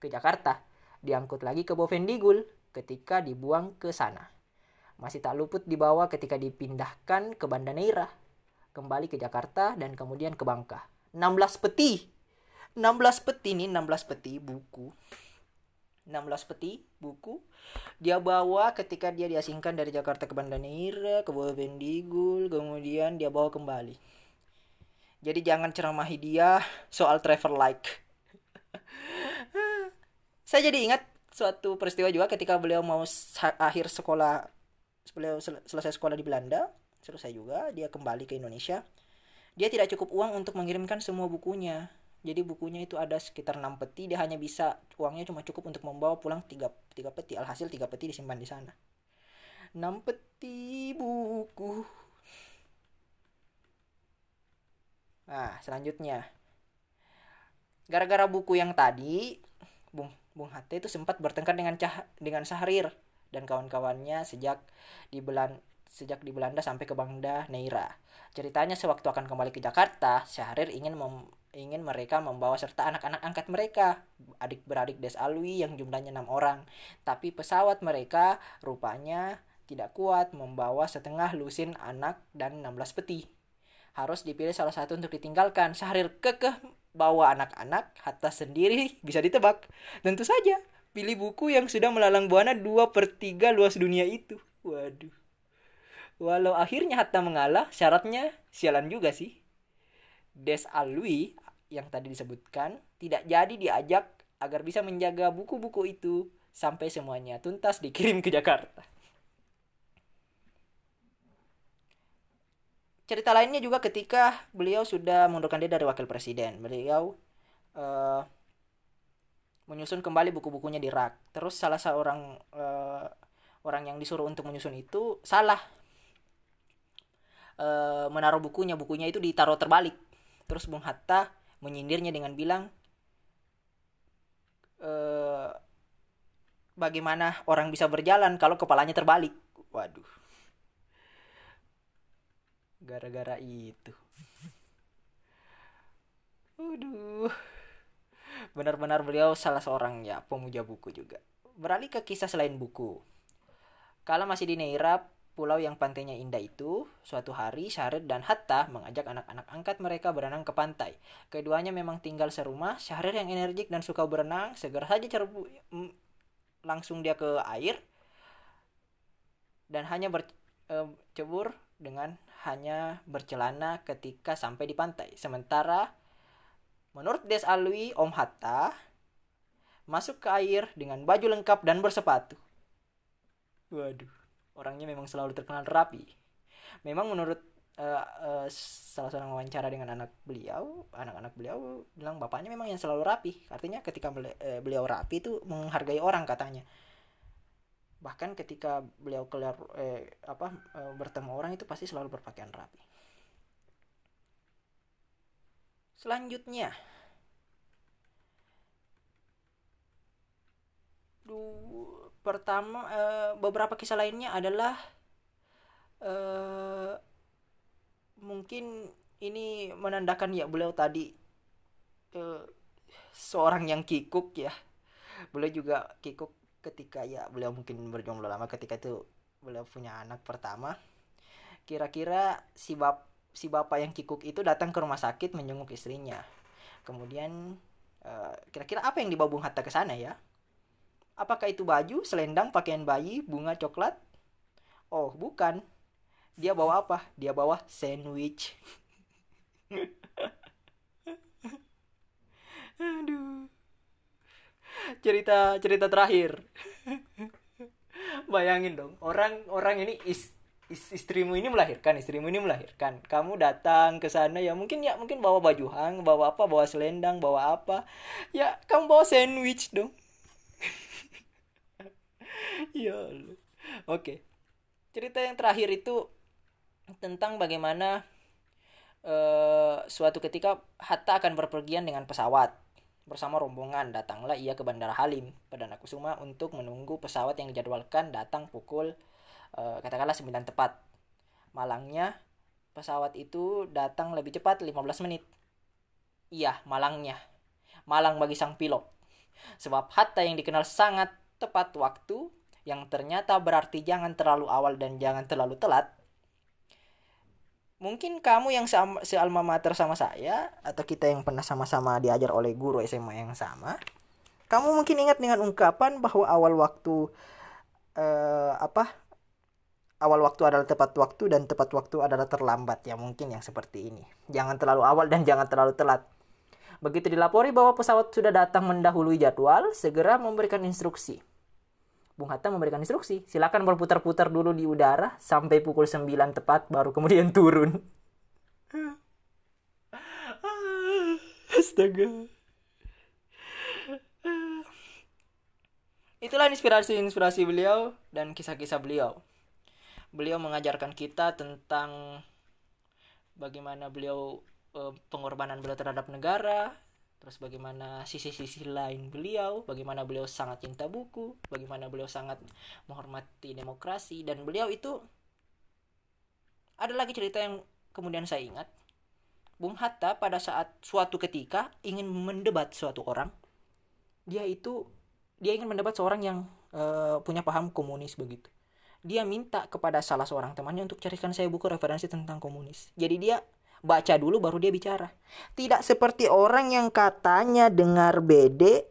ke Jakarta, diangkut lagi ke Bovendigul ketika dibuang ke sana. Masih tak luput dibawa ketika dipindahkan ke Banda Neira, kembali ke Jakarta dan kemudian ke Bangka. 16 peti. 16 peti nih, 16 peti buku 16 peti buku. Dia bawa ketika dia diasingkan dari Jakarta ke Banda Neira ke Bendigul kemudian dia bawa kembali. Jadi jangan ceramahi dia soal travel like. Saya jadi ingat suatu peristiwa juga ketika beliau mau akhir sekolah beliau sel selesai sekolah di Belanda selesai juga dia kembali ke Indonesia. Dia tidak cukup uang untuk mengirimkan semua bukunya jadi bukunya itu ada sekitar 6 peti dia hanya bisa uangnya cuma cukup untuk membawa pulang 3, 3 peti alhasil 3 peti disimpan di sana. 6 peti buku. Nah selanjutnya. Gara-gara buku yang tadi Bung Bung Hatta itu sempat bertengkar dengan Cah dengan Sahrir dan kawan-kawannya sejak di Belan sejak di Belanda sampai ke Banda Neira. Ceritanya sewaktu akan kembali ke Jakarta, Syahrir ingin mem ingin mereka membawa serta anak-anak angkat mereka, adik-beradik Des Alwi yang jumlahnya enam orang. Tapi pesawat mereka rupanya tidak kuat membawa setengah lusin anak dan 16 peti. Harus dipilih salah satu untuk ditinggalkan. Syahrir kekeh bawa anak-anak, Hatta sendiri bisa ditebak. Tentu saja, pilih buku yang sudah melalang buana 2 per 3 luas dunia itu. Waduh. Walau akhirnya Hatta mengalah, syaratnya sialan juga sih. Des Alwi yang tadi disebutkan tidak jadi diajak agar bisa menjaga buku-buku itu sampai semuanya tuntas dikirim ke Jakarta. Cerita lainnya juga ketika beliau sudah mengundurkan diri dari wakil presiden, beliau uh, menyusun kembali buku-bukunya di rak. Terus salah seorang uh, orang yang disuruh untuk menyusun itu salah uh, menaruh bukunya, bukunya itu ditaruh terbalik. Terus Bung Hatta menyindirnya dengan bilang e, bagaimana orang bisa berjalan kalau kepalanya terbalik waduh gara-gara itu Waduh. Benar-benar beliau salah seorang ya pemuja buku juga. Beralih ke kisah selain buku. Kala masih di Neira, pulau yang pantainya indah itu, suatu hari Syahrir dan Hatta mengajak anak-anak angkat mereka berenang ke pantai. Keduanya memang tinggal serumah, Syahrir yang energik dan suka berenang, segera saja cerbu langsung dia ke air dan hanya bercebur dengan hanya bercelana ketika sampai di pantai. Sementara menurut Des Alwi Om Hatta masuk ke air dengan baju lengkap dan bersepatu. Waduh orangnya memang selalu terkenal rapi. Memang menurut uh, uh, salah seorang wawancara dengan anak beliau, anak-anak beliau bilang bapaknya memang yang selalu rapi. Artinya ketika beliau, uh, beliau rapi itu menghargai orang katanya. Bahkan ketika beliau keluar eh, apa uh, bertemu orang itu pasti selalu berpakaian rapi. Selanjutnya, du pertama uh, beberapa kisah lainnya adalah uh, mungkin ini menandakan ya beliau tadi uh, seorang yang kikuk ya. Beliau juga kikuk ketika ya beliau mungkin berjomblo lama ketika itu beliau punya anak pertama. Kira-kira si bap si bapak yang kikuk itu datang ke rumah sakit menjenguk istrinya. Kemudian kira-kira uh, apa yang dibawa Bung Hatta ke sana ya Apakah itu baju, selendang, pakaian bayi, bunga coklat? Oh, bukan. Dia bawa apa? Dia bawa sandwich. Aduh. Cerita cerita terakhir. Bayangin dong, orang orang ini is is- istrimu ini melahirkan istrimu ini melahirkan kamu datang ke sana ya mungkin ya mungkin bawa baju hang bawa apa bawa selendang bawa apa ya kamu bawa sandwich dong ya oke. Cerita yang terakhir itu tentang bagaimana eh, suatu ketika Hatta akan berpergian dengan pesawat. Bersama rombongan datanglah ia ke Bandara Halim Perdana Kusuma untuk menunggu pesawat yang dijadwalkan datang pukul eh, katakanlah 9 tepat. Malangnya pesawat itu datang lebih cepat 15 menit. Iya malangnya. Malang bagi sang pilot. Sebab Hatta yang dikenal sangat tepat waktu yang ternyata berarti jangan terlalu awal dan jangan terlalu telat. Mungkin kamu yang sealma mater sama saya atau kita yang pernah sama-sama diajar oleh guru SMA yang sama kamu mungkin ingat dengan ungkapan bahwa awal waktu eh, apa? Awal waktu adalah tepat waktu dan tepat waktu adalah terlambat ya mungkin yang seperti ini. Jangan terlalu awal dan jangan terlalu telat. Begitu dilapori bahwa pesawat sudah datang mendahului jadwal segera memberikan instruksi Bung Hatta memberikan instruksi, silakan berputar-putar dulu di udara sampai pukul 9 tepat baru kemudian turun. Astaga. Itulah inspirasi-inspirasi beliau dan kisah-kisah beliau. Beliau mengajarkan kita tentang bagaimana beliau eh, pengorbanan beliau terhadap negara, terus bagaimana sisi-sisi lain beliau, bagaimana beliau sangat cinta buku, bagaimana beliau sangat menghormati demokrasi dan beliau itu ada lagi cerita yang kemudian saya ingat. Bung Hatta pada saat suatu ketika ingin mendebat suatu orang, dia itu dia ingin mendebat seorang yang eh, punya paham komunis begitu. Dia minta kepada salah seorang temannya untuk carikan saya buku referensi tentang komunis. Jadi dia baca dulu baru dia bicara. Tidak seperti orang yang katanya dengar BD,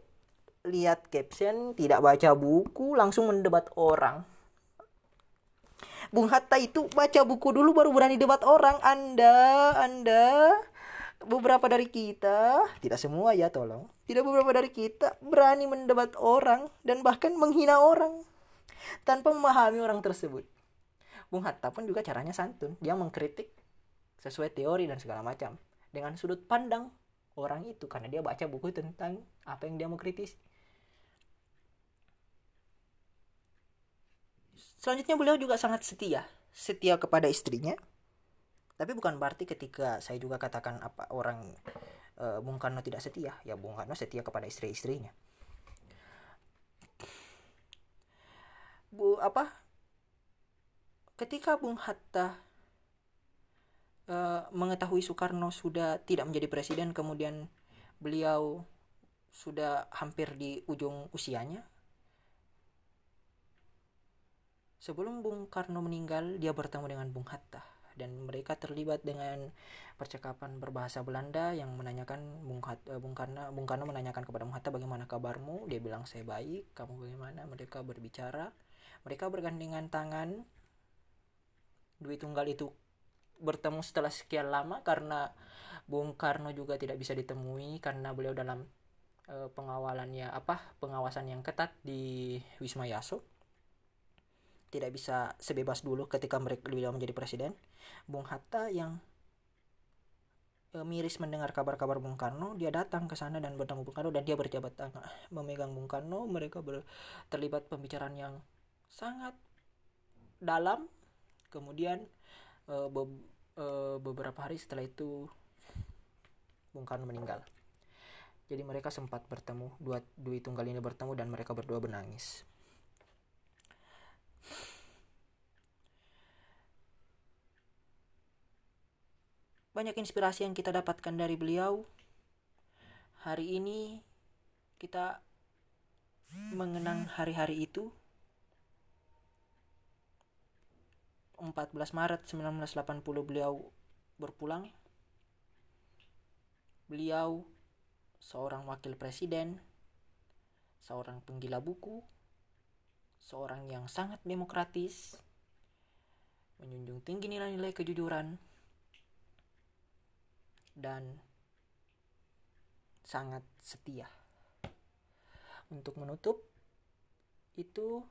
lihat caption, tidak baca buku, langsung mendebat orang. Bung Hatta itu baca buku dulu baru berani debat orang. Anda, Anda, beberapa dari kita, tidak semua ya tolong, tidak beberapa dari kita berani mendebat orang dan bahkan menghina orang tanpa memahami orang tersebut. Bung Hatta pun juga caranya santun. Dia mengkritik sesuai teori dan segala macam dengan sudut pandang orang itu karena dia baca buku tentang apa yang dia mau kritis. Selanjutnya beliau juga sangat setia, setia kepada istrinya. Tapi bukan berarti ketika saya juga katakan apa orang eh, Bung Karno tidak setia, ya Bung Karno setia kepada istri-istrinya. Bu apa? Ketika Bung Hatta eh, mengetahui Soekarno sudah tidak menjadi presiden, kemudian beliau sudah hampir di ujung usianya. Sebelum Bung Karno meninggal, dia bertemu dengan Bung Hatta dan mereka terlibat dengan percakapan berbahasa Belanda yang menanyakan Bung, Hatta, Bung Karno Bung Karno menanyakan kepada Bung Hatta bagaimana kabarmu? Dia bilang saya baik kamu bagaimana? Mereka berbicara. Mereka bergandengan tangan. Dwi Tunggal itu bertemu setelah sekian lama karena Bung Karno juga tidak bisa ditemui karena beliau dalam eh, pengawalannya apa pengawasan yang ketat di Wisma Yaso. Tidak bisa sebebas dulu ketika mereka beliau menjadi presiden. Bung Hatta yang eh, miris mendengar kabar-kabar Bung Karno dia datang ke sana dan bertemu Bung Karno dan dia berjabat tangan memegang Bung Karno. Mereka ber- terlibat pembicaraan yang sangat dalam. Kemudian eh, eh, beberapa hari setelah itu Bung Karno meninggal. Jadi mereka sempat bertemu dua Dwi Tunggal ini bertemu dan mereka berdua menangis. Banyak inspirasi yang kita dapatkan dari beliau. Hari ini kita mengenang hari-hari itu 14 Maret 1980 beliau berpulang. Beliau seorang wakil presiden, seorang penggila buku, seorang yang sangat demokratis, menjunjung tinggi nilai-nilai kejujuran, dan sangat setia. Untuk menutup, itu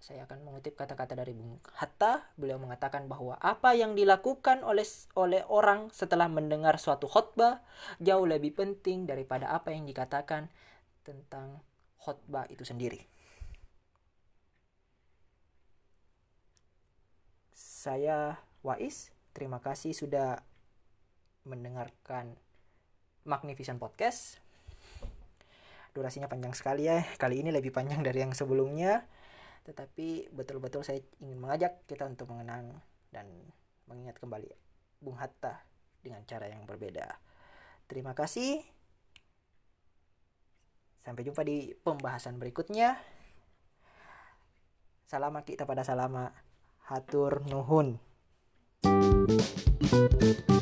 saya akan mengutip kata-kata dari Bung Hatta. Beliau mengatakan bahwa apa yang dilakukan oleh oleh orang setelah mendengar suatu khutbah jauh lebih penting daripada apa yang dikatakan tentang khutbah itu sendiri. Saya Wais, terima kasih sudah mendengarkan Magnificent Podcast. Durasinya panjang sekali ya. Kali ini lebih panjang dari yang sebelumnya tetapi betul-betul saya ingin mengajak kita untuk mengenang dan mengingat kembali Bung Hatta dengan cara yang berbeda. Terima kasih. Sampai jumpa di pembahasan berikutnya. Salama kita pada salama. Hatur nuhun. thank you